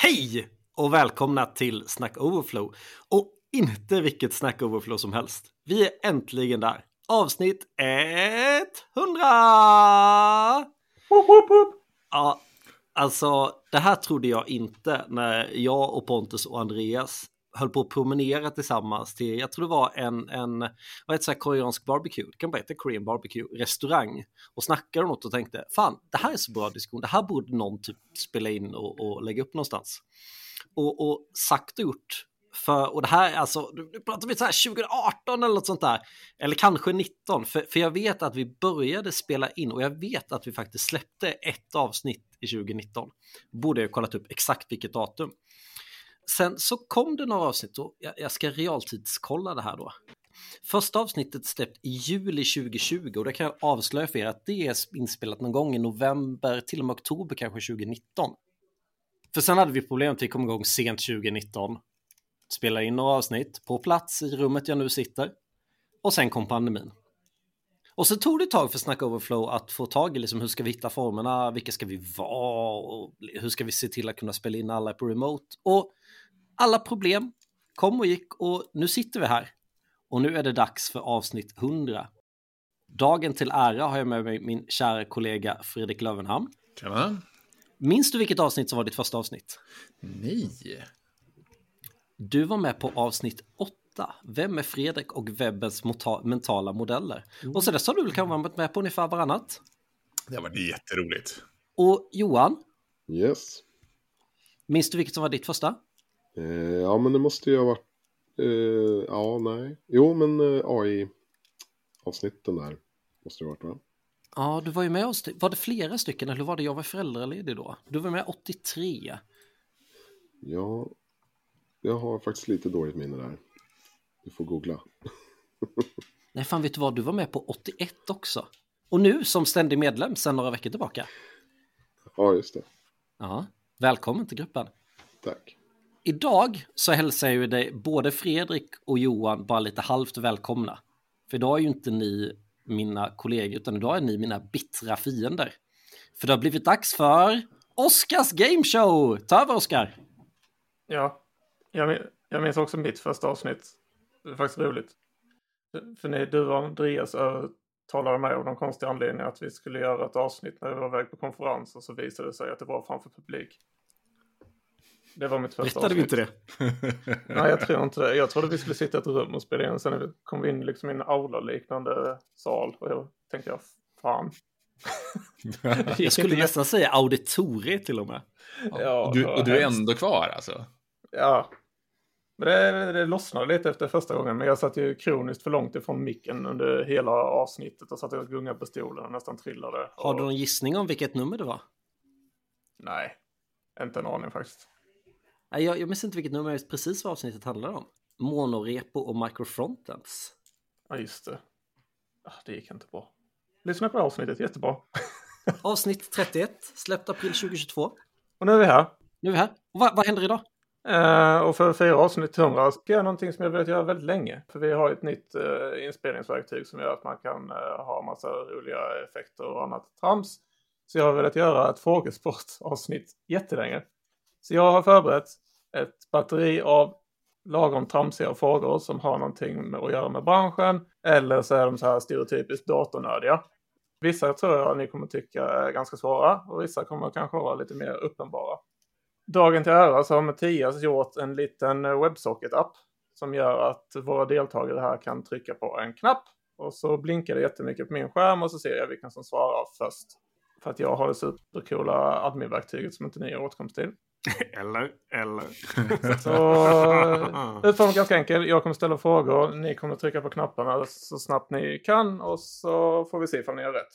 Hej och välkomna till Snack Overflow. Och inte vilket Snack Overflow som helst. Vi är äntligen där. Avsnitt 100! Ja, alltså det här trodde jag inte när jag och Pontus och Andreas höll på att promenera tillsammans till, jag tror det var en, en vad heter det, koreansk barbecue, det kan bara heta Korean barbecue, restaurang och snackade om något och tänkte, fan, det här är så bra diskussion, det här borde någon typ spela in och, och lägga upp någonstans. Och, och sagt och gjort, för, och det här, alltså, nu pratar vi så här 2018 eller något sånt där, eller kanske 19, för, för jag vet att vi började spela in och jag vet att vi faktiskt släppte ett avsnitt i 2019. Borde jag kollat upp exakt vilket datum. Sen så kom det några avsnitt och jag, ska realtidskolla det här då. Första avsnittet släppt i juli 2020 och det kan jag avslöja för er att det är inspelat någon gång i november, till och med oktober kanske 2019. För sen hade vi problem att vi kom igång sent 2019. Spelade in några avsnitt på plats i rummet jag nu sitter. Och sen kom pandemin. Och så tog det ett tag för Snack Overflow att få tag i liksom hur ska vi hitta formerna, vilka ska vi vara och hur ska vi se till att kunna spela in alla på remote. Och alla problem kom och gick och nu sitter vi här. Och nu är det dags för avsnitt 100. Dagen till ära har jag med mig min kära kollega Fredrik Lövenhamn. Tjena. Minns du vilket avsnitt som var ditt första avsnitt? Nej. Du var med på avsnitt 8. Vem är Fredrik och webbens mentala modeller? Mm. Och så dess har du kanske varit med på ungefär varannat. Det varit jätteroligt. Och Johan? Yes. Minns du vilket som var ditt första? Eh, ja, men det måste ju ha varit... Eh, ja, nej. Jo, men eh, AI-avsnitten där måste det ha varit, va? Ja, du var ju med oss. Var det flera stycken eller var det jag var föräldraledig då? Du var med 83. Ja, jag har faktiskt lite dåligt minne där. Du får googla. Nej, fan vet du vad? Du var med på 81 också. Och nu som ständig medlem sedan några veckor tillbaka. Ja, just det. Ja, välkommen till gruppen. Tack. Idag så hälsar jag ju dig både Fredrik och Johan bara lite halvt välkomna. För idag är ju inte ni mina kollegor utan idag är ni mina bittra fiender. För det har blivit dags för Oscars Gameshow! Ta över Oskar! Ja, jag, jag minns också mitt första avsnitt. Det är faktiskt roligt. För ni, du och Andreas eh, talade mig av någon konstig anledning att vi skulle göra ett avsnitt när vi var iväg på konferens och så visade det sig att det var framför publik. Det var mitt första Berättade vi inte det? Nej, jag tror inte det. Jag trodde vi skulle sitta i ett rum och spela in. Sen kom vi in liksom i en aula-liknande sal. Och jag tänkte, jag fan. jag skulle nästan säga auditorie till och med. Ja, och, du, och du är ändå kvar alltså? Ja. Men det, det lossnade lite efter första gången. Men jag satt ju kroniskt för långt ifrån micken under hela avsnittet. Och satt och gungade på stolen och nästan trillade. Har du någon gissning om vilket nummer det var? Nej, inte en aning faktiskt. Jag, jag minns inte vilket nummer precis vad avsnittet handlar om. Monorepo och microfrontends. Ja, just det. Ah, det gick inte bra. Lyssna på avsnittet, jättebra. Avsnitt 31, släppt april 2022. Och nu är vi här. Nu är vi här. Och vad, vad händer idag? Uh, och för fyra avsnitt 100 ska jag göra någonting som jag velat göra väldigt länge. För vi har ett nytt uh, inspelningsverktyg som gör att man kan uh, ha massa roliga effekter och annat trams. Så jag har velat göra ett frågesportavsnitt jättelänge. Så jag har förberett ett batteri av lagom tramsiga frågor som har någonting med att göra med branschen. Eller så är de så här stereotypiskt datornördiga. Vissa tror jag ni kommer tycka är ganska svåra och vissa kommer kanske vara lite mer uppenbara. Dagen till ära så har Mattias gjort en liten WebSocket-app som gör att våra deltagare här kan trycka på en knapp och så blinkar det jättemycket på min skärm och så ser jag vilka som svarar först. För att jag har det supercoola admin-verktyget som inte ni har åtkomst till. eller, eller. så är ganska enkel. Jag kommer ställa frågor. Ni kommer trycka på knapparna så snabbt ni kan och så får vi se ifall ni har rätt.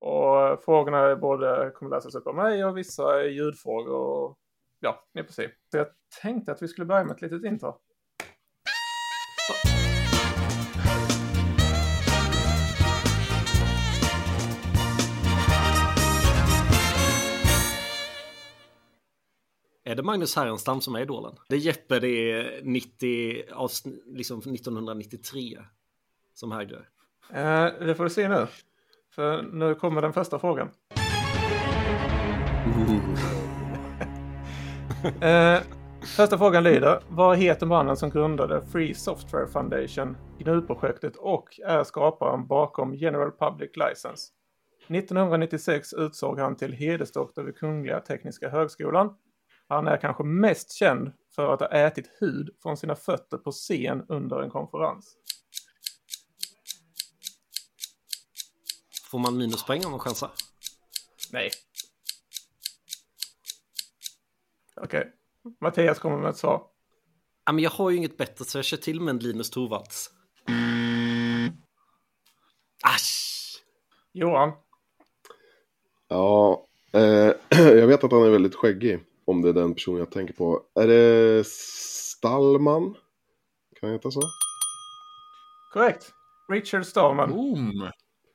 Och eh, frågorna är både kommer läsas upp av mig och vissa är ljudfrågor. Och, ja, ni får se. Så jag tänkte att vi skulle börja med ett litet intro. Är det Magnus Härenstam som är idolen? Det är Jeppe, det är 90, liksom 1993 som hägrar. Eh, det får du se nu. För nu kommer den första frågan. eh, första frågan lyder. Vad heter mannen som grundade Free Software Foundation, GNU-projektet och är skaparen bakom General Public License? 1996 utsåg han till hedersdoktor vid Kungliga Tekniska Högskolan. Han är kanske mest känd för att ha ätit hud från sina fötter på scen under en konferens. Får man minuspoäng om man chansar? Nej. Okej. Okay. Mattias kommer med ett svar. Ja, men jag har ju inget bättre så jag kör till med en Linus Torvalds. Asch! Johan? Ja, eh, jag vet att han är väldigt skäggig. Om det är den person jag tänker på. Är det Stallman? Kan jag heta så? Korrekt. Richard Stallman. Boom.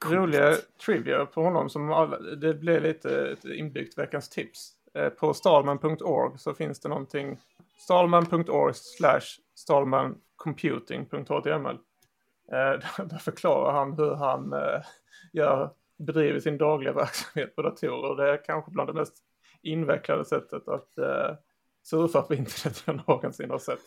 Roliga trivia på honom som alla, det blev lite ett inbyggt veckans tips. Eh, på stallman.org så finns det någonting. Stallman.org slash stallmancomputing.html. Eh, där förklarar han hur han eh, gör, bedriver sin dagliga verksamhet på datorer. Det är kanske bland det mest invecklade sättet att uh, surfa på internet jag någonsin har sett.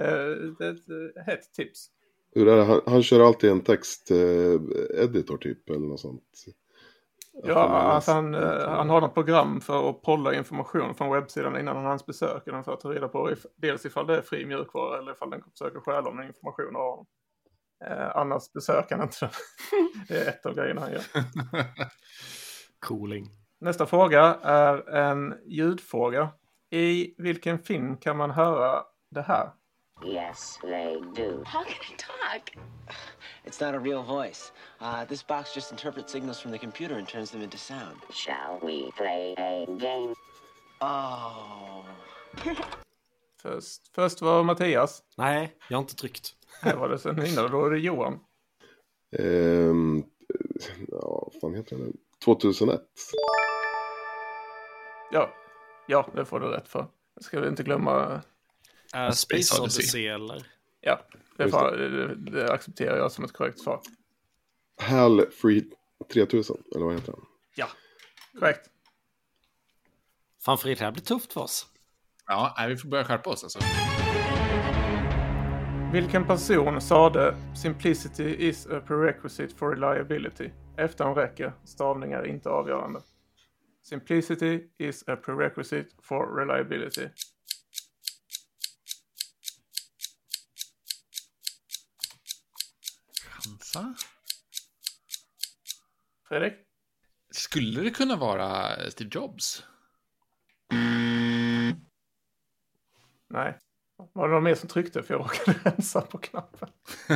Uh, det är ett uh, hett tips. Hur är det? Han, han kör alltid en text-editor typ eller något sånt? Ja, alltså han, han har något program för att polla information från webbsidan innan han hans besöker den för att ta reda på if, dels ifall det är fri mjukvara eller ifall den försöker stjäla om information av honom. Eh, annars besöker han inte den. det är ett av grejerna han gör. Cooling. Nästa fråga är en ljudfråga. I vilken film kan man höra det här? Yes, they do. How can it talk? It's not a real voice. Uh, this box just interprets signals from the computer and turns them into sound. Shall we play a game? Oh. först, först var Mattias. Nej, jag har inte tryckt. Här var det sen innan, då är det Johan. Um, ja, vad fan heter den? 2001. Ja, ja, det får du rätt för. Jag ska vi inte glömma... Uh, Space Odyssey eller? Ja, det, får, det, det, accepterar jag som ett korrekt svar. HAL Free 3000, eller vad heter den? Ja, korrekt. Fan Fredrik, det här blir tufft för oss. Ja, vi får börja skärpa oss alltså. Vilken person sade “Simplicity is a prerequisite for reliability”? Efterhand räcker, stavning är inte avgörande. Simplicity is a prerequisite for reliability. Chansa? Fredrik? Skulle det kunna vara Steve Jobs? Nej. Var det någon mer som tryckte? För jag råkade rensa på knappen.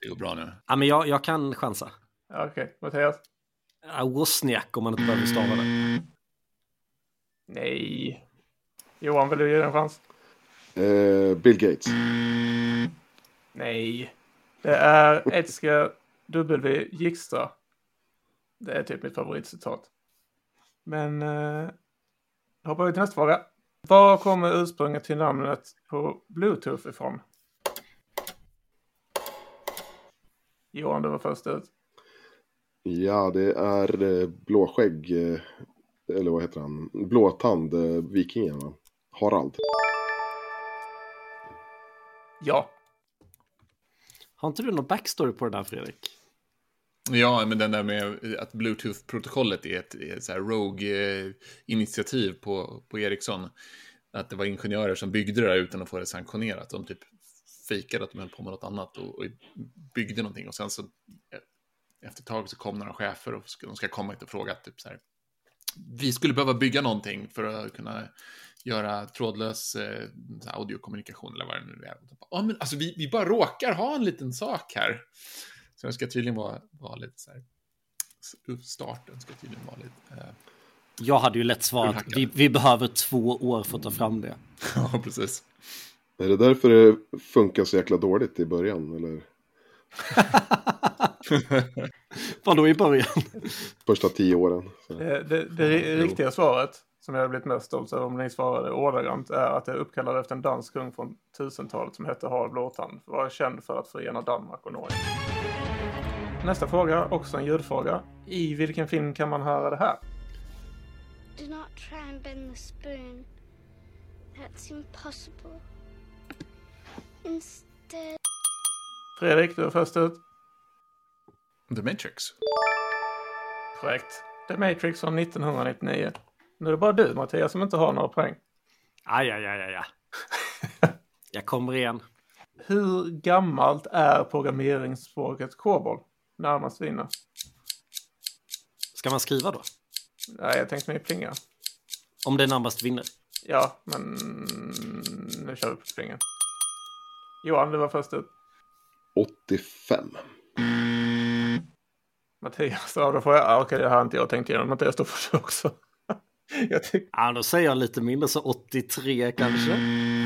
det går bra nu. Ja, men jag, jag kan chansa. Okej, okay. Mattias? Wozniak om man inte behöver stava det. Nej. Johan, vill du ge den en chans? Uh, Bill Gates. Nej. Det är Edgar W. Jikstra. Det är typ mitt favoritcitat. Men uh, hoppar vi till nästa fråga. Var kommer ursprunget till namnet på Bluetooth ifrån? Johan, du var först ut. Ja, det är eh, Blåskägg, eh, eller vad heter han? Blåtand, eh, vikingen va? Harald. Ja. Har inte du någon backstory på det där Fredrik? Ja, men den där med att Bluetooth-protokollet är ett, ett så här Rogue-initiativ på, på Ericsson. Att det var ingenjörer som byggde det där utan att få det sanktionerat. De typ fejkade att de höll på med något annat och, och byggde någonting. Och sen så efter ett tag så kom några chefer och de ska komma hit och fråga typ så här. Vi skulle behöva bygga någonting för att kunna göra trådlös eh, audiokommunikation eller vad det nu är. Ja, men alltså vi, vi bara råkar ha en liten sak här. Så det ska tydligen vara, vara lite så här. Starten ska tydligen vara lite. Eh, jag hade ju lätt svarat vi, vi behöver två år för att ta fram det. ja, precis. Är det därför det funkar så jäkla dåligt i början eller? Vadå i början? Första tio åren. Det, det, det riktiga svaret, som jag har blivit mest stolt över om ni svarade ordagrant, är att det är uppkallad efter en dansk kung från 1000-talet som hette Harald Blåtand. Var känd för att förena Danmark och Norge. Nästa fråga, också en ljudfråga. I vilken film kan man höra det här? Do not try and bend the spoon. That's impossible. Instead, Fredrik, du är först ut. The Matrix. Korrekt. The Matrix från 1999. Nu är det bara du, Mattias, som inte har några poäng. Aj, aj, aj, aj. Jag kommer igen. Hur gammalt är programmeringsspråket COBOL? Närmast vinner. Ska man skriva då? Nej, jag tänkte mig plinga. Om det närmast vinner. Ja, men nu kör vi på plingen. Johan, du var först ut. 85. Mattias, ja då får jag... ja, Okej, det har inte jag tänkt igenom. Mattias, då får du också. jag tycker... Ja, då säger jag lite mindre, så 83 kanske.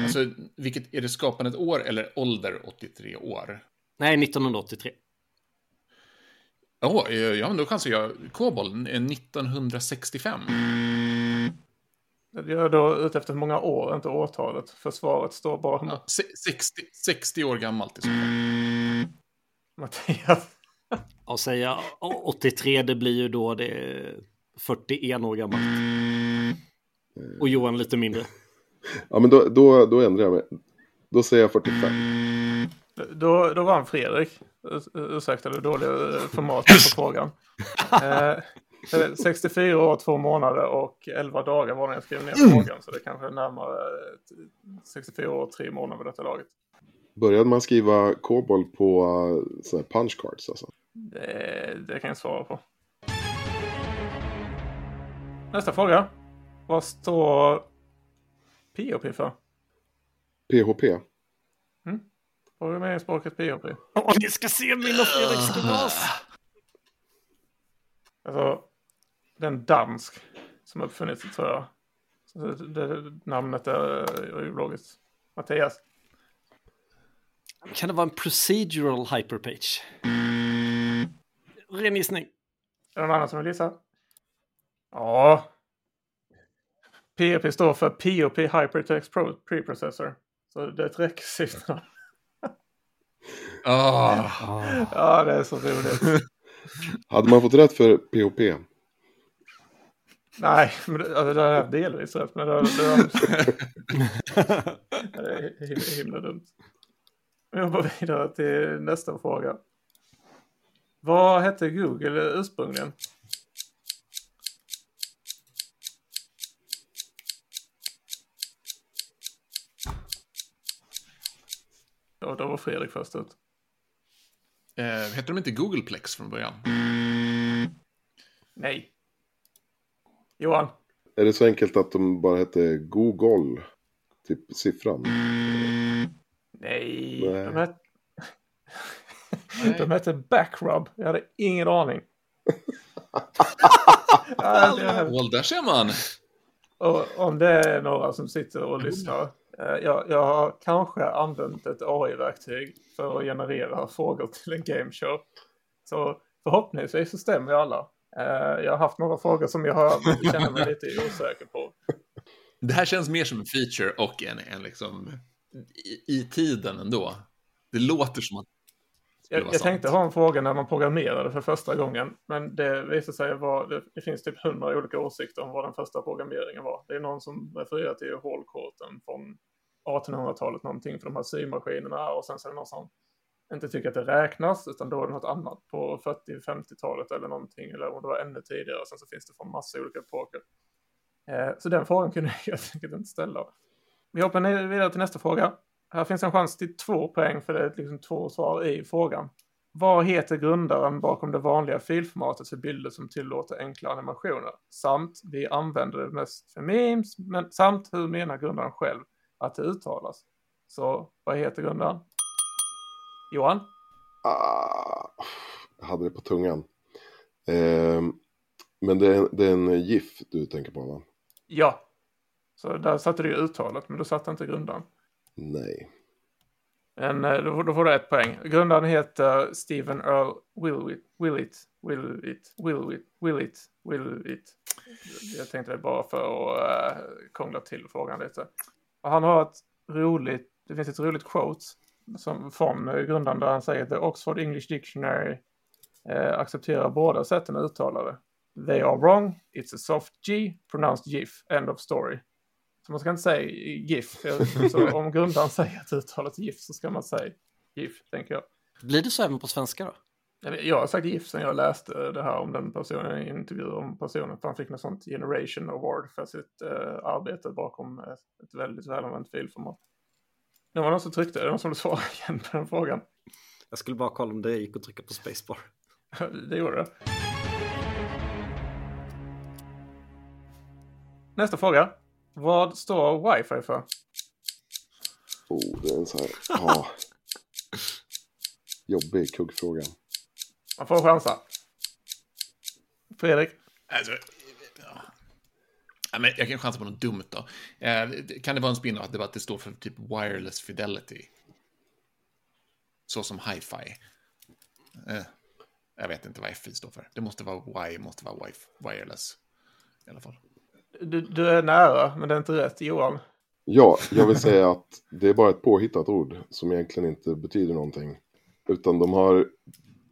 Alltså, vilket, är det skapandet år eller ålder 83 år? Nej, 1983. Ja, eh, ja men då chansar jag Kobol eh, 1965. Jag är då ute efter många år, inte årtalet. Försvaret står bara... Ja, se- 60, 60 år gammalt i så fall. Mattias. Och säga 83, det blir ju då det är 41 år gammalt. Och Johan lite mindre. Ja, men då, då, då ändrar jag mig. Då säger jag 45. Då, då vann Fredrik. Urs- Ursäkta det dåliga eh, formatet på frågan. Eh, 64 år, 2 månader och 11 dagar var när jag skrev ner frågan. Så det kanske är närmare eh, 64 år och 3 månader vid detta laget. Började man skriva COBOL på uh, såna här punch cards alltså? Det, det kan jag svara på. Nästa fråga. Vad står POP för? PHP? Programmeringsspråket POP. Åh, ni ska se min och Fredriks grimas! Alltså, den dansk som uppfunnits tror jag. Så det, det, namnet är ju logiskt. Mattias. Kan det vara en procedural hyperpage? Ren gissning. Är det någon annan som vill gissa? Ja. POP står för POP Hypertext Pro Preprocessor. Så det är ett namn. Ah, Ja, det är så roligt. Hade man fått rätt för PHP? Nej, men det, alltså, det är delvis rätt. Men det, det, det är himla dumt. Vi hoppar vidare till nästa fråga. Vad hette Google ursprungligen? Ja, då var Fredrik först ut. eh, hette de inte Googleplex från början? Nej. Johan. Är det så enkelt att de bara hette Google? Typ siffran? Nej. Nej. De, hette... de hette Backrub. Jag hade ingen aning. ja, det, där ser man. och om det är några som sitter och lyssnar. eh, Jag, jag har kanske använt ett AI-verktyg för att generera frågor till en gameshow. Så förhoppningsvis så stämmer alla. Eh, Jag har haft några frågor som jag har, känner mig lite osäker på. Det här känns mer som en feature och en, en liksom i, i tiden ändå. Det låter som att Jag, jag tänkte ha en fråga när man programmerade för första gången. Men det visade sig vara, det, finns typ hundra olika åsikter om vad den första programmeringen var. Det är någon som refererar till hålkorten från 1800-talet någonting för de här symaskinerna. Och sen så är det någon som inte tycker att det räknas utan då är det något annat på 40-50-talet eller någonting. Eller om det var ännu tidigare. Och sen så finns det från massa olika epoker. Eh, så den frågan kunde jag helt enkelt inte ställa. Vi hoppar vidare till nästa fråga. Här finns en chans till två poäng för det är liksom två svar i frågan. Vad heter grundaren bakom det vanliga filformatet för bilder som tillåter enkla animationer? Samt, vi använder det mest för memes, men samt hur menar grundaren själv att det uttalas? Så vad heter grundaren? Johan? Ah, jag hade det på tungan. Ehm, men det är, det är en GIF du tänker på va? Ja. Så där satte du ju uttalet, men du satte inte grundaren. Nej. Men eh, då, då får du ett poäng. Grundaren heter Stephen Earl Willit. Willit. Willit. Willit. Willit. Willit. Jag tänkte det bara för att uh, krångla till frågan lite. Och han har ett roligt, det finns ett roligt quote som, från eh, grundaren där han säger The Oxford English Dictionary uh, accepterar båda sätten att uttala det. They are wrong, it's a soft G, pronounced GIF, end of story. Så man ska inte säga GIF. Så om grundaren säger att uttalet GIF så ska man säga GIF, tänker jag. Blir det så även på svenska då? Jag har sagt GIF sen jag läste det här om den personen, i intervjuer om personen. För han fick något sånt Generation Award för sitt eh, arbete bakom ett, ett väldigt välanvänt filformat. Nu var det någon som tryckte, är det någon som vill svara igen på den frågan? Jag skulle bara kolla om det gick att trycka på spacebar. Det gjorde det. Nästa fråga. Vad står wifi för? Oh, det är en så här... Ja. Jobbig kuggfråga. Man får chansa. Fredrik? Alltså, ja. Ja, men jag kan chansa på något dumt då. Eh, kan det vara en spin-off att det, att det står för typ wireless fidelity? Så som hi-fi. Eh, jag vet inte vad FI står för. Det måste vara Y, måste vara wi- wireless. I alla fall. Du, du är nära, men det är inte rätt. Johan? Ja, jag vill säga att det är bara ett påhittat ord som egentligen inte betyder någonting. Utan de har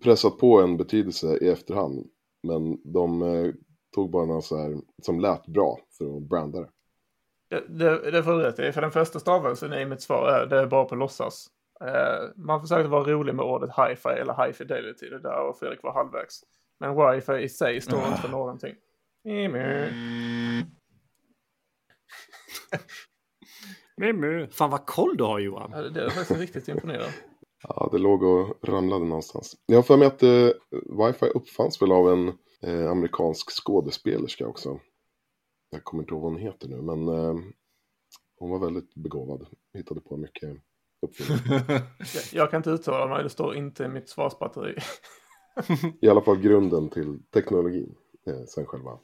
pressat på en betydelse i efterhand. Men de eh, tog bara något så här som lät bra för att branda det. Det, det, det får du rätt i, för den första stavelsen i mitt svar är det är bara på låtsas. Eh, man försökte vara rolig med ordet hi-fi eller high fidelity, det där och Fredrik var halvvägs. Men wifi i sig står inte för någonting. Fan vad koll du har Johan. Ja, Det är faktiskt riktigt imponerande. Ja, det låg och ramlade någonstans. Jag har för mig att eh, wifi uppfanns väl av en eh, amerikansk skådespelerska också. Jag kommer inte ihåg vad hon heter nu, men eh, hon var väldigt begåvad. Hittade på mycket uppfinningar. Jag, jag kan inte uttala mig, det står inte i mitt svarsbatteri. I alla fall grunden till teknologin. Eh, sen själva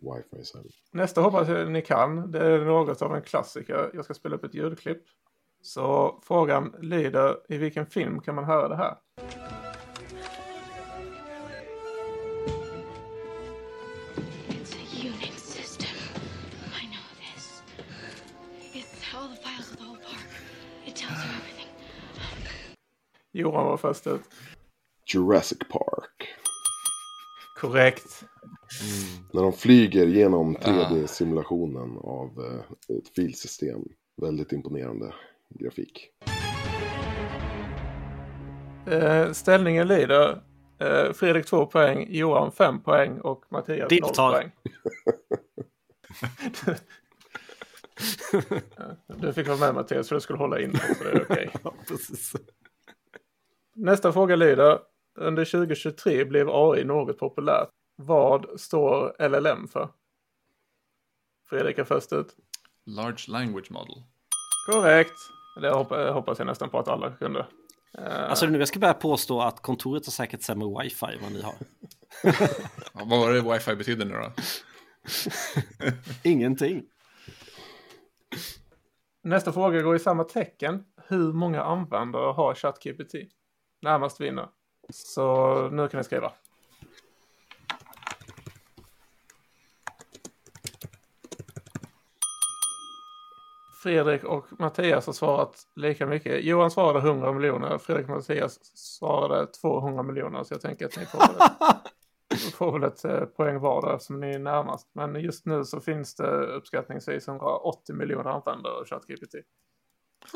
wifi. Sen. Nästa hoppas jag ni kan. Det är något av en klassiker. Jag ska spela upp ett ljudklipp. Så frågan lyder, i vilken film kan man höra det här? Johan var först ut. Jurassic Park. Korrekt. När de flyger genom 3D-simulationen av eh, ett filsystem. Väldigt imponerande grafik. Eh, ställningen lyder eh, Fredrik 2 poäng, Johan 5 poäng och Mattias 0 Deltar. poäng. Du fick vara med Mattias för du skulle hålla in det, så det är okej. Ja, precis. Nästa fråga lyder Under 2023 blev AI något populärt. Vad står LLM för? Fredrik är först ut. Large language model. Korrekt. Det hoppa- hoppas jag nästan på att alla kunde. Eh, Alltså nu jag ska börja påstå att kontoret har säkert sämre wifi än vad ni har. Ja, vad var det wifi betydde nu då? Ingenting. Nästa fråga går i samma tecken. Hur många användare har ChatGPT? Närmast vinner. Så nu kan ni skriva. Fredrik och Mattias har svarat lika mycket. Johan svarade 100 miljoner. Fredrik och Mattias svarade 200 miljoner. Så jag tänker att ni får väl ett, får väl ett eh, poäng var där eftersom ni är närmast. Men just nu så finns det uppskattningsvis 180 miljoner användare av ChatGPT.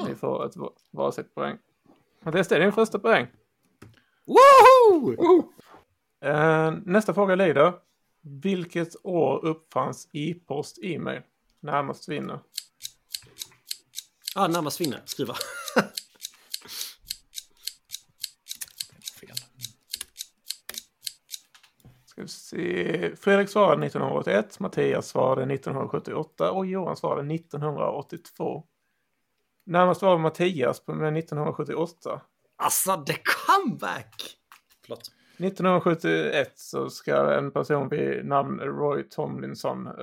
Ni får ett va- varsitt poäng. Mattias, det är din första poäng. Woho! Eh, nästa fråga lyder. Vilket år uppfanns e-post e-mail? Närmast vinner. Ja, närmast vinner. Skriva. Fel. Ska vi se. Fredrik svarade 1981, Mattias svarade 1978 och Johan svarade 1982. Närmast var Mattias på- med 1978. Alltså, the comeback! Förlåt. 1971 så ska en person vid namn Roy Tomlinson uh,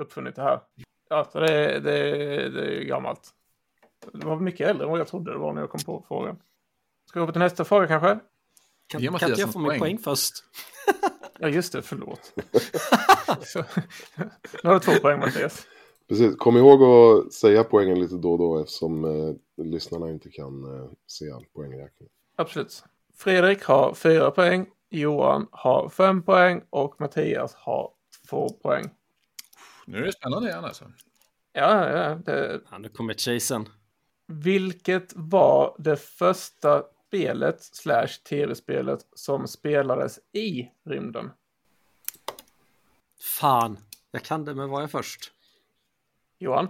uppfunnit det här. Ja, så det, är- det, är- det är gammalt. Det var mycket äldre än vad jag trodde det var när jag kom på frågan. Ska vi gå på till nästa fråga kanske? Kan, kan inte jag få min poäng. poäng först? Ja, just det, förlåt. så, nu har du två poäng Mattias. Precis, kom ihåg att säga poängen lite då och då eftersom eh, lyssnarna inte kan eh, se poängräkningen. Absolut. Fredrik har fyra poäng, Johan har fem poäng och Mattias har två poäng. Nu är det spännande igen alltså. Ja, ja. Det, Ja, nu kommer chasen. vilket var det första spelet slash tv-spelet som spelades i rymden? Fan, jag kan det, men var jag först? Johan?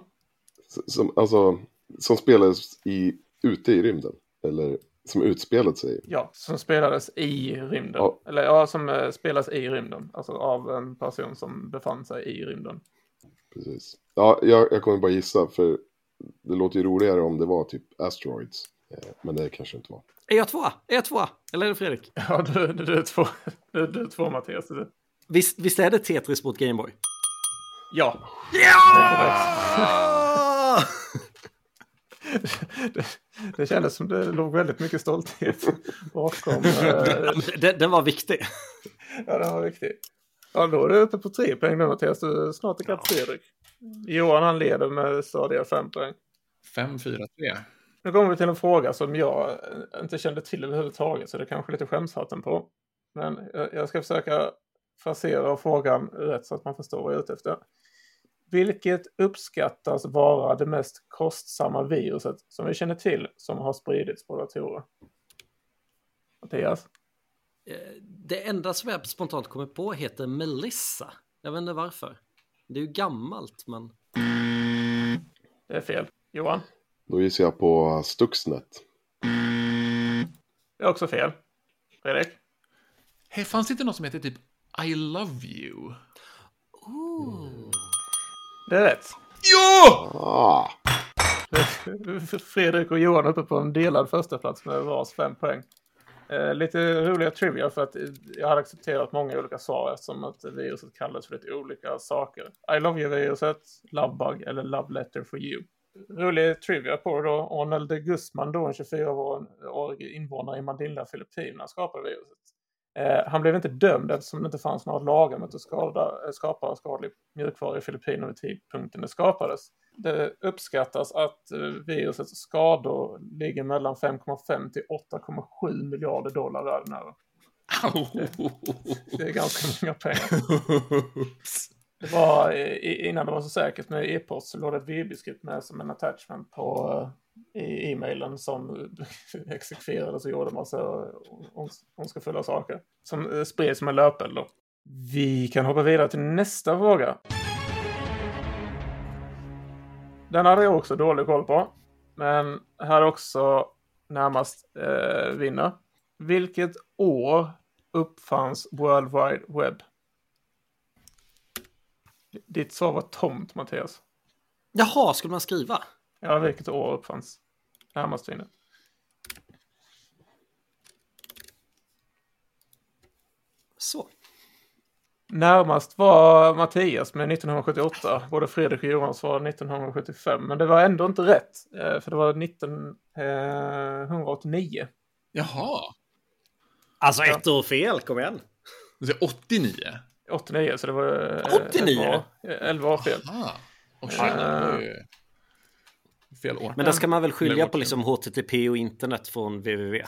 Som, alltså, som spelades i, ute i rymden. Eller som utspelat sig. Ja, som spelades i rymden. Ja. Eller ja, som eh, spelas i rymden. Alltså av en person som befann sig i rymden. Precis. Ja, jag, jag kommer bara gissa för det låter ju roligare om det var typ Asteroids. Eh, Men det kanske inte var. Är jag tvåa? Är jag tvåa? Eller är det Fredrik? Ja, du, du, du är två, du, du är två Mattias. Du. Visst, visst är det Tetris mot Gameboy? Ja, Ja! det, det kändes som det låg väldigt mycket stolthet bakom. eh, den, den var viktig. ja, den var viktig. Ja, då är du uppe på tre poäng nu Mattias. Du är snart ikapp Fredrik. Johan han leder med stadiga fem poäng. 5, 4, 3. Nu kommer vi till en fråga som jag inte kände till överhuvudtaget så det är kanske lite skämshatten på. Men jag jag ska försöka frasera frågan rätt så att man förstår vad jag är ute efter. Vilket uppskattas vara det mest kostsamma viruset som vi känner till som har spridits på datorer? Mattias? Eh, Det enda som jag spontant kommer på heter Melissa. Jag vet inte varför. Det är ju gammalt, men... Det är fel. Johan? Då gissar jag på Stuxnet. Det är också fel. Fredrik? Hej, fanns det inte något som heter typ I love you? Det är rätt. Ja! Ah! Fredrik och Johan uppe på en delad första plats med vars fem poäng. Eh, lite roliga trivia för att jag hade accepterat många olika svar eftersom att viruset kallades för lite olika saker. I love you-viruset, Lovebug eller Love letter for you. Rolig trivia på det då. Arnold de Guzman då, en 24-årig invånare i Manila, Filippinerna, skapade viruset. Eh, han blev inte dömd eftersom det inte fanns några lagar mot att skada, eh, skapa skadlig mjukvara i Filippinerna vid tidpunkten det skapades. Det uppskattas att eh, virusets skador ligger mellan 5,5 till 8,7 miljarder dollar världen över. Au. Det är ganska många pengar. Det var i- innan det var så säkert med e-post så låg det ett VB-skript med som en attachment på eh, i e-mailen som exekverades och gjorde massa ondskefulla saker. Som eh, spreds som en löpeld då. Vi kan hoppa vidare till nästa fråga. Den hade jag också dålig koll på. Men här också närmast eh, vinner. Vilket år uppfanns World Wide Web? Ditt svar var tomt, Mattias. Jaha, skulle man skriva? Ja, vilket år uppfanns? Närmast vinner. Så. Närmast var Mattias med 1978. Både Fredrik och Johan svarade 1975. Men det var ändå inte rätt. eh, För det var 1989. Jaha. Alltså ett år fel, kom igen. Du säger 89? 89, så det var... eh, 89? 11 år, 11 år fel. Ah. Oh, shit, det var ju fel år. Men där ska man väl skilja på liksom HTTP och internet från www.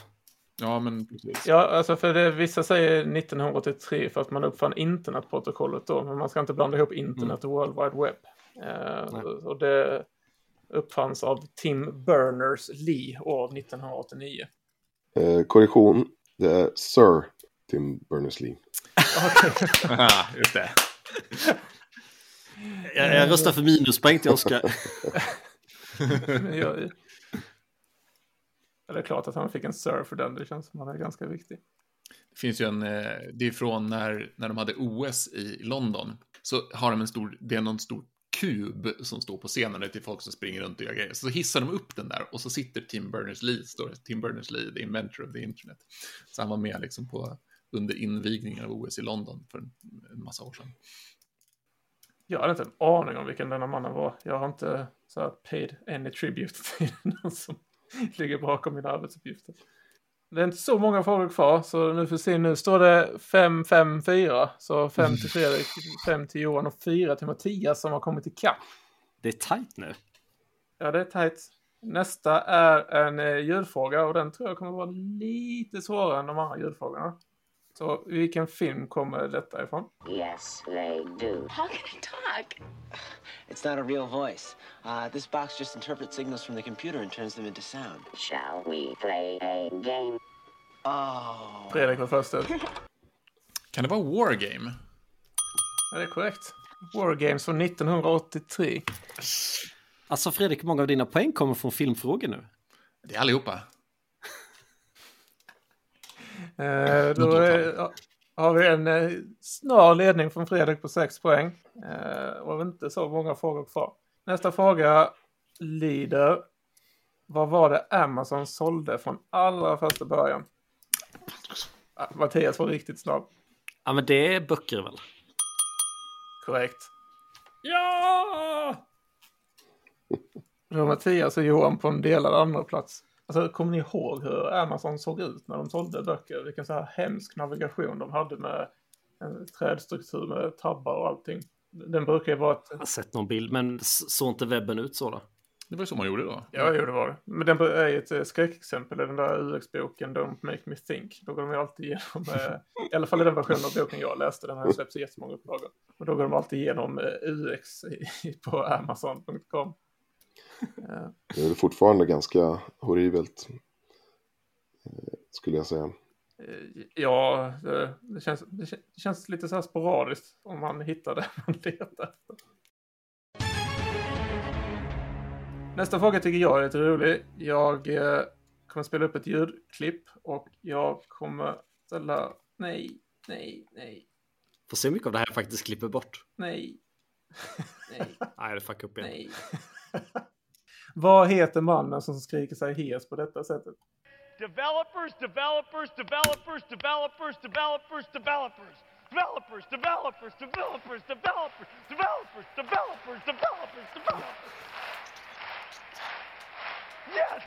Ja, men precis. Ja, alltså för det, vissa säger 1983 för att man uppfann internetprotokollet då. Men man ska inte blanda ihop internet och World Wide Web. Eh, och det uppfanns av Tim Berners-Lee år 1989. Eh, korrektion. Det är Sir Tim Berners-Lee. Ah, just det. Jag, jag röstar för minuspoäng till Oskar. Jag, Ja, det är klart att han fick en serve för den. Det känns som att han är ganska viktig. Det finns ju en, eh, det är från när, när de hade OS i London. Så har de en stor, det är någon stor kub som står på scenen, det är till folk som springer runt och gör grejer. Så hissar de upp den där och så sitter Tim Berners-Lee, står det, Tim Berners-Lee, the inventor of the internet. Så han var med liksom på, under invigningen av OS i London för en, en massa år sedan. Jag hade inte en aning om vilken denna mannen var. Jag har inte så här paid any tribute till någon som ligger bakom mina arbetsuppgifter. Det är inte så många frågor kvar, så nu får se. Nu står det 5-5-4. Så 5 till Fredrik, 5 till Johan och 4 till Mattias som har kommit ikapp. Det är tajt nu. Ja, det är tajt. Nästa är en eh, ljudfråga och den tror jag kommer vara lite svårare än de andra ljudfrågorna. Så vilken film kommer detta ifrån? Yes, they do. How can I talk? It's not a real voice. Uh, this box just interprets signals from the computer and turns them into sound. Shall we play a game? Oh. Fredrik var först ut. Kan det vara Wargame? Ja, det är korrekt. War Games från 1983. Alltså Fredrik, många av dina poäng kommer från filmfrågor nu? Det är allihopa. Eh, då är, har vi en eh, snar ledning från Fredrik på 6 poäng. Eh, och inte så många frågor kvar. Nästa fråga lyder. Vad var det Amazon sålde från allra första början? Ah, Mattias var riktigt snabb. Ja, men det är böcker väl? Korrekt. Ja! Då Mattias och Johan på en delad andra plats. Alltså, kommer ni ihåg hur Amazon såg ut när de sålde böcker? Vilken så här hemsk navigation de hade med en trädstruktur med tabbar och allting. Den brukar ju vara ett... Jag har sett någon bild, men såg inte webben ut så då? Det var ju så man gjorde då. Ja, jo, det var det. Men den är ju ett eh, skräckexempel i den där UX-boken Don't Make Me Think. Då går de ju alltid igenom, eh, i alla fall i den versionen av boken jag läste, den har släppts i jättemånga upplagor. Och då går de alltid igenom eh, UX på Amazon.com. Det är fortfarande ganska horribelt. eh, Skulle jag säga. Eh, Ja, det, det, känns, det kän- det känns lite så här sporadiskt om man hittar det man letar efter. Nästa fråga tycker jag är lite rolig. Jag eh, kommer spela upp ett ljudklipp och jag kommer ställa nej, nej, nej, Får se hur mycket av det här jag faktiskt klipper bort. nej, nej, Nej, det fuckar upp igen. nej. Vad heter mannen som skriker sig hes på detta sättet? Developers, developers, developers, developers, developers, developers. Developers, developers, developers, developers, developers, developers, developers, developers. Yes!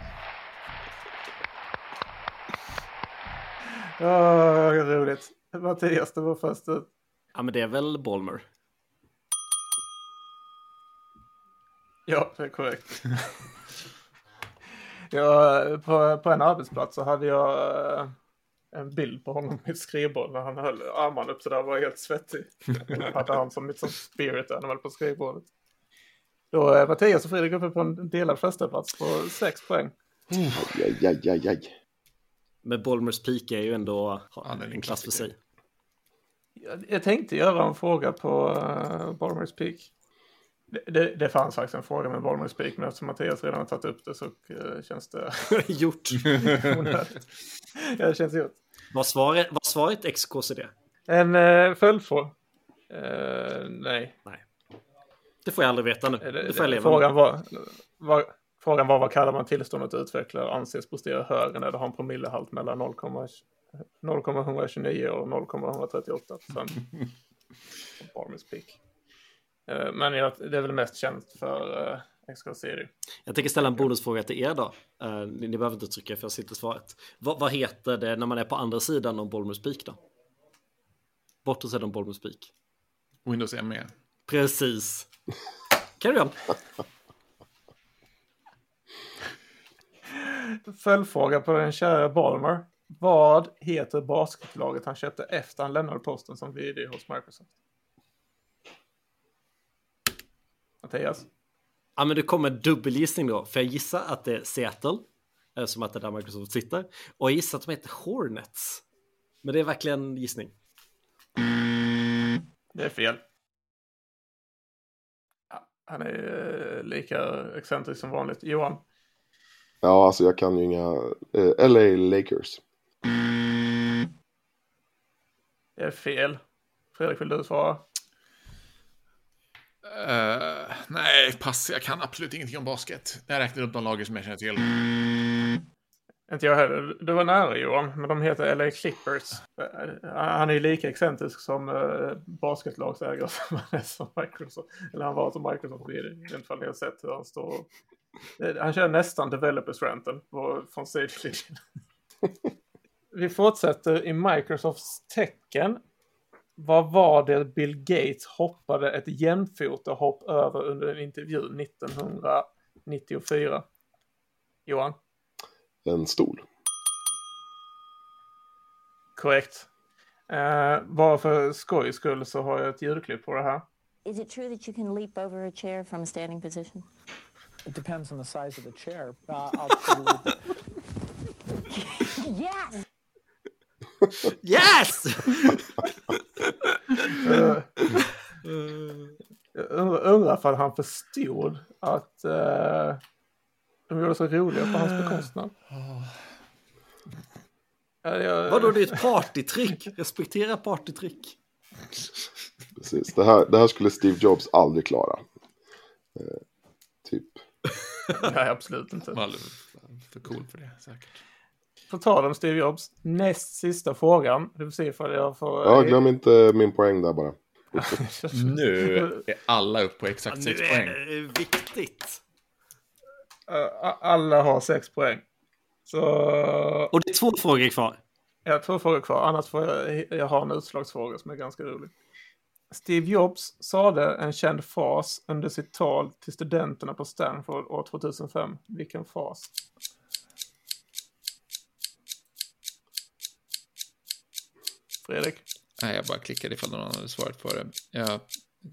Åh, vad roligt. Mattias, det var först ut. Ja, men det är väl Bolmer. Ja, det är korrekt. ja, på, på en arbetsplats så hade jag eh, en bild på honom i ett skrivbord när han höll armarna upp sådär och var helt svettig. Jag hade han som mitt som spirit animal på skrivbordet. Då är Mattias och Fredrik uppe på en delad första plats på sex poäng. Aj, aj, aj, aj. Men Bolmers Peak är ju ändå det är en klass för sig. Jag, jag tänkte göra en fråga på uh, Balmers Peak. Det, det, fanns faktiskt en fråga med Balmers Peak, men eftersom Mattias redan har tagit upp det så eh, känns det Gjort. ja, det känns gjort. Var svaret, var svaret XKCD? En uh, följdfråga. Eh, nej. Det får jag aldrig veta nu. Det, Det det, får jag leva frågan, med. var, var, frågan var vad kallar man tillståndet utvecklare anses prestera högre när det har en promillehalt mellan 0,129 och 0,138 procent. Barmers Peak. Eh, Men jag, det är väl mest känt för uh, XK-serie. Jag tänker ställa en bonusfråga till er då. Eh, ni, ni behöver inte trycka för jag sitter svaret. Vad, vad heter det när man är på andra sidan om Bolmers Peak då? Bortre sidan om Bolmers Peak. Windows ME. Precis. Carry on. Följdfråga på den kära Balmer. Vad heter basketlaget han köpte efter han lämnade posten som vd hos Microsoft? Mattias? Ja, men det kommer en dubbelgissning då. För jag gissar att det är Seattle. eh, Som att det är där Microsoft sitter. Och jag gissar att de heter Hornets. Men det är verkligen en gissning. Det är fel. Ja, han är eh, lika excentrisk som vanligt. Johan? Ja, alltså jag kan ju inga... Eh, LA Lakers. Det är fel. Fredrik, vill du svara? Nej, pass. Jag kan absolut ingenting om basket. Jag räknar upp de lager som jag känner till. Inte jag heller. Du var nära Johan, men de heter LA Clippers. Eh, Han är ju lika excentrisk som uh, basketlagsägare som han är som Microsoft. Eller han var som Microsoft. I alla fall ni har sett hur han står. Eh, Han kör nästan developers ranten på, från sidlinjen. Vi fortsätter i Microsofts tecken. Vad var det Bill Gates hoppade ett jämfotahopp över under en intervju 1994? Johan? En stol. Korrekt. Eh, bara för skojs skull så har jag ett ljudklipp på det här. Is it true that you can leap over a chair from a standing position? It depends on the size of the chair. Uh, Yes! Yes! Eh, Jag undrar, undrar för han förstod att eh, de gjorde så roliga på hans bekostnad. Jag- Vadå, det är ett partytrick. Respektera partytrick. Precis. Det här, det här skulle Steve Jobs aldrig klara. Eh, typ. Nej, absolut inte. Var för cool för det säkert. På tal om Steve Jobs, näst sista frågan. Du får se ifall jag får... Ja, glöm inte min poäng där bara. Nu är alla upp på exakt Nu sex är poäng. det viktigt. Eh, Alla har sex poäng. Så Och det är två frågor kvar. jag har två frågor kvar. Annars får jag, jag har en utslagsfråga som är ganska rolig. Steve Jobs sade en känd fras under sitt tal till studenterna på Stanford år 2005. Vilken fras? Fredrik? Nej, jag bara klickade ifall någon hade svarat på det. Jag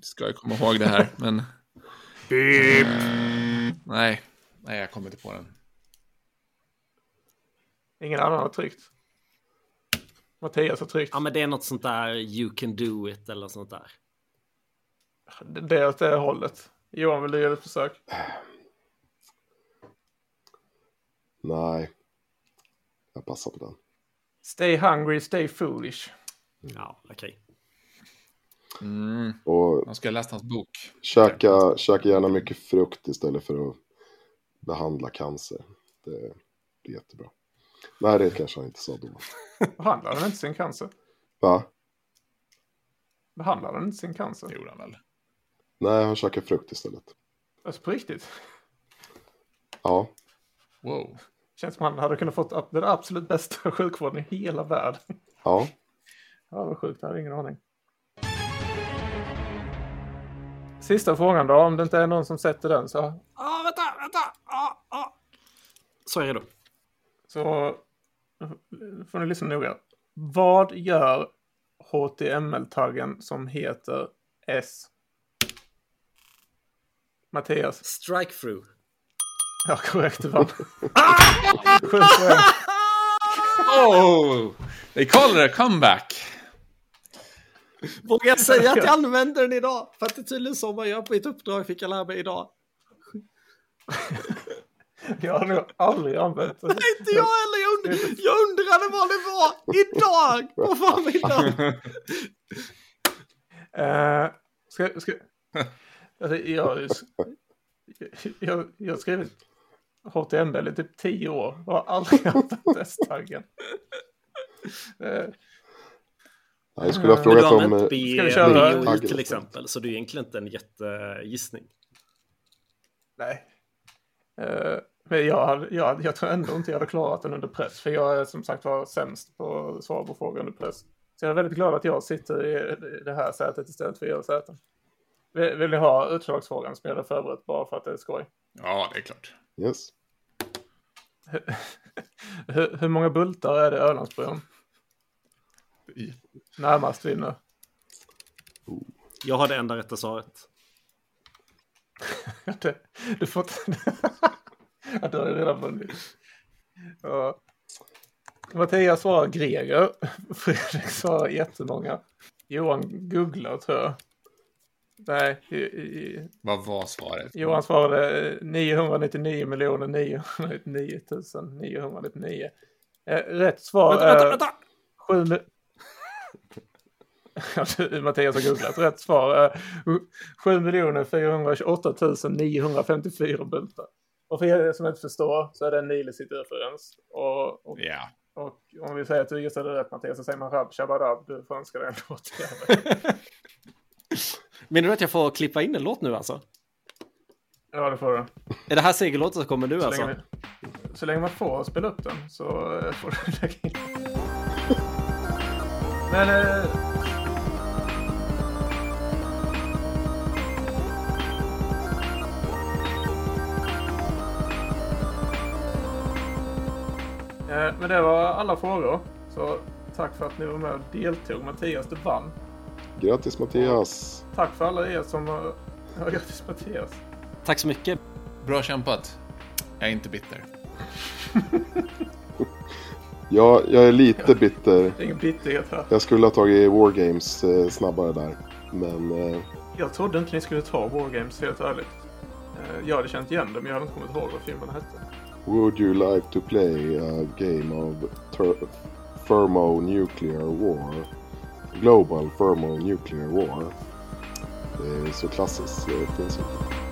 ska ju komma ihåg det här, men... Nej, nej, jag kommer inte på den. Ingen annan har tryckt. Mattias har tryckt. Ja, men det är något sånt där you can do it eller sånt där. Det det är åt det hållet. Johan, vill du göra ett försök? Nej. Jag passar på den. Stay hungry, stay foolish. Ja, okej. Mm. Och Man ska ha läst hans bok. käka, käka gärna mycket frukt istället för att behandla cancer. Det blir jättebra. Nej, det kanske han inte sa då. Behandlar den inte sin cancer? Va? Behandlar den inte sin cancer? Det gjorde han väl? Nej, han käkar frukt istället. Alltså på riktigt? Ja, Wow. Känns som han hade kunnat fått den absolut bästa sjukvården i hela världen. ja. Ja, vad sjukt. Jag hade ingen aning. Sista frågan då, om det inte är någon som sätter den så, Ah, vänta, vänta! Ah, ah. Så är det då. så får ni lyssna noga. Vad gör HTML-taggen som heter S? Mattias. Strike through. Ja, korrekt. Det var Sju poäng. Oh! They call it a comeback. Vågar jag säga att jag använder den idag? För att det är tydligen så man gör på ett uppdrag fick jag lära mig idag. Jag har nog aldrig använt den. Inte jag heller, jag, und jag undrade vad det var idag på förmiddagen. Uh, ska, ska, alltså, jag, jag, jag har skrivit HTML i typ tio år och har aldrig använt S-taggen. Uh, Nej, jag skulle ha du frågat om... eh, B, Ska vi köra? BOI Taggen till exempel, så det är egentligen inte en jättegissning. nej. Uh, men jag, jag, jag tror ändå inte jag hade klarat den under press. För jag är som sagt var sämst på att svara på frågor under press. Så jag är väldigt glad att jag sitter i det här sätet istället för er säten. Vill, vill ni ha utslagsfrågan som jag hade förberett bara för att det är skoj? Ja, det är klart. Yes. hur, hur många bultar är det i Ölandsbron? Närmast vinner. Jag har det enda rätta svaret. Det, du får inte... ja, du har redan vunnit. Ja. Mattias svarar Greger. Fredrik svarar jättemånga. Johan googlar tror jag. Nej, i, i, Vad var svaret? Johan svarade eh, 999 miljoner 999 999. Eh, Rätt svar Vänta, vänta, är vänta! Ja, du, Mattias har googlat. Rätt svar är 7 miljoner 428 954 bultar. Och för er som inte förstår så är det en Nilicit-referens. Och, och, Ja. och om vi säger att du gissade rätt Mattias så säger man Rab Shabadab. Du får önska dig en låt. Menar du att jag får klippa in en låt nu alltså? Ja, det får du. Är det här segerlåten så kommer du Så, alltså? länge, så länge man får spela upp den så eh, får du lägga in. Men... Eh, men det var alla frågor. Så tack för att ni var med och deltog. Mattias, du vann. Grattis Mattias! Tack för alla er som... har- Ja, grattis Mattias. Tack så mycket. Bra kämpat. Jag är inte bitter. Ja, jag är lite bitter. Det är ingen bitterhet här. Jag skulle ha tagit Wargames eh, snabbare där. Men eh, Jag trodde inte ni skulle ta Wargames, helt ärligt. Eh, Jag hade känt igen det, men jag hade inte kommit ihåg vad filmen hette. Would you like to play a game of ter- thermonuclear war? Global thermonuclear war. Det är så klassiskt, det finns inte.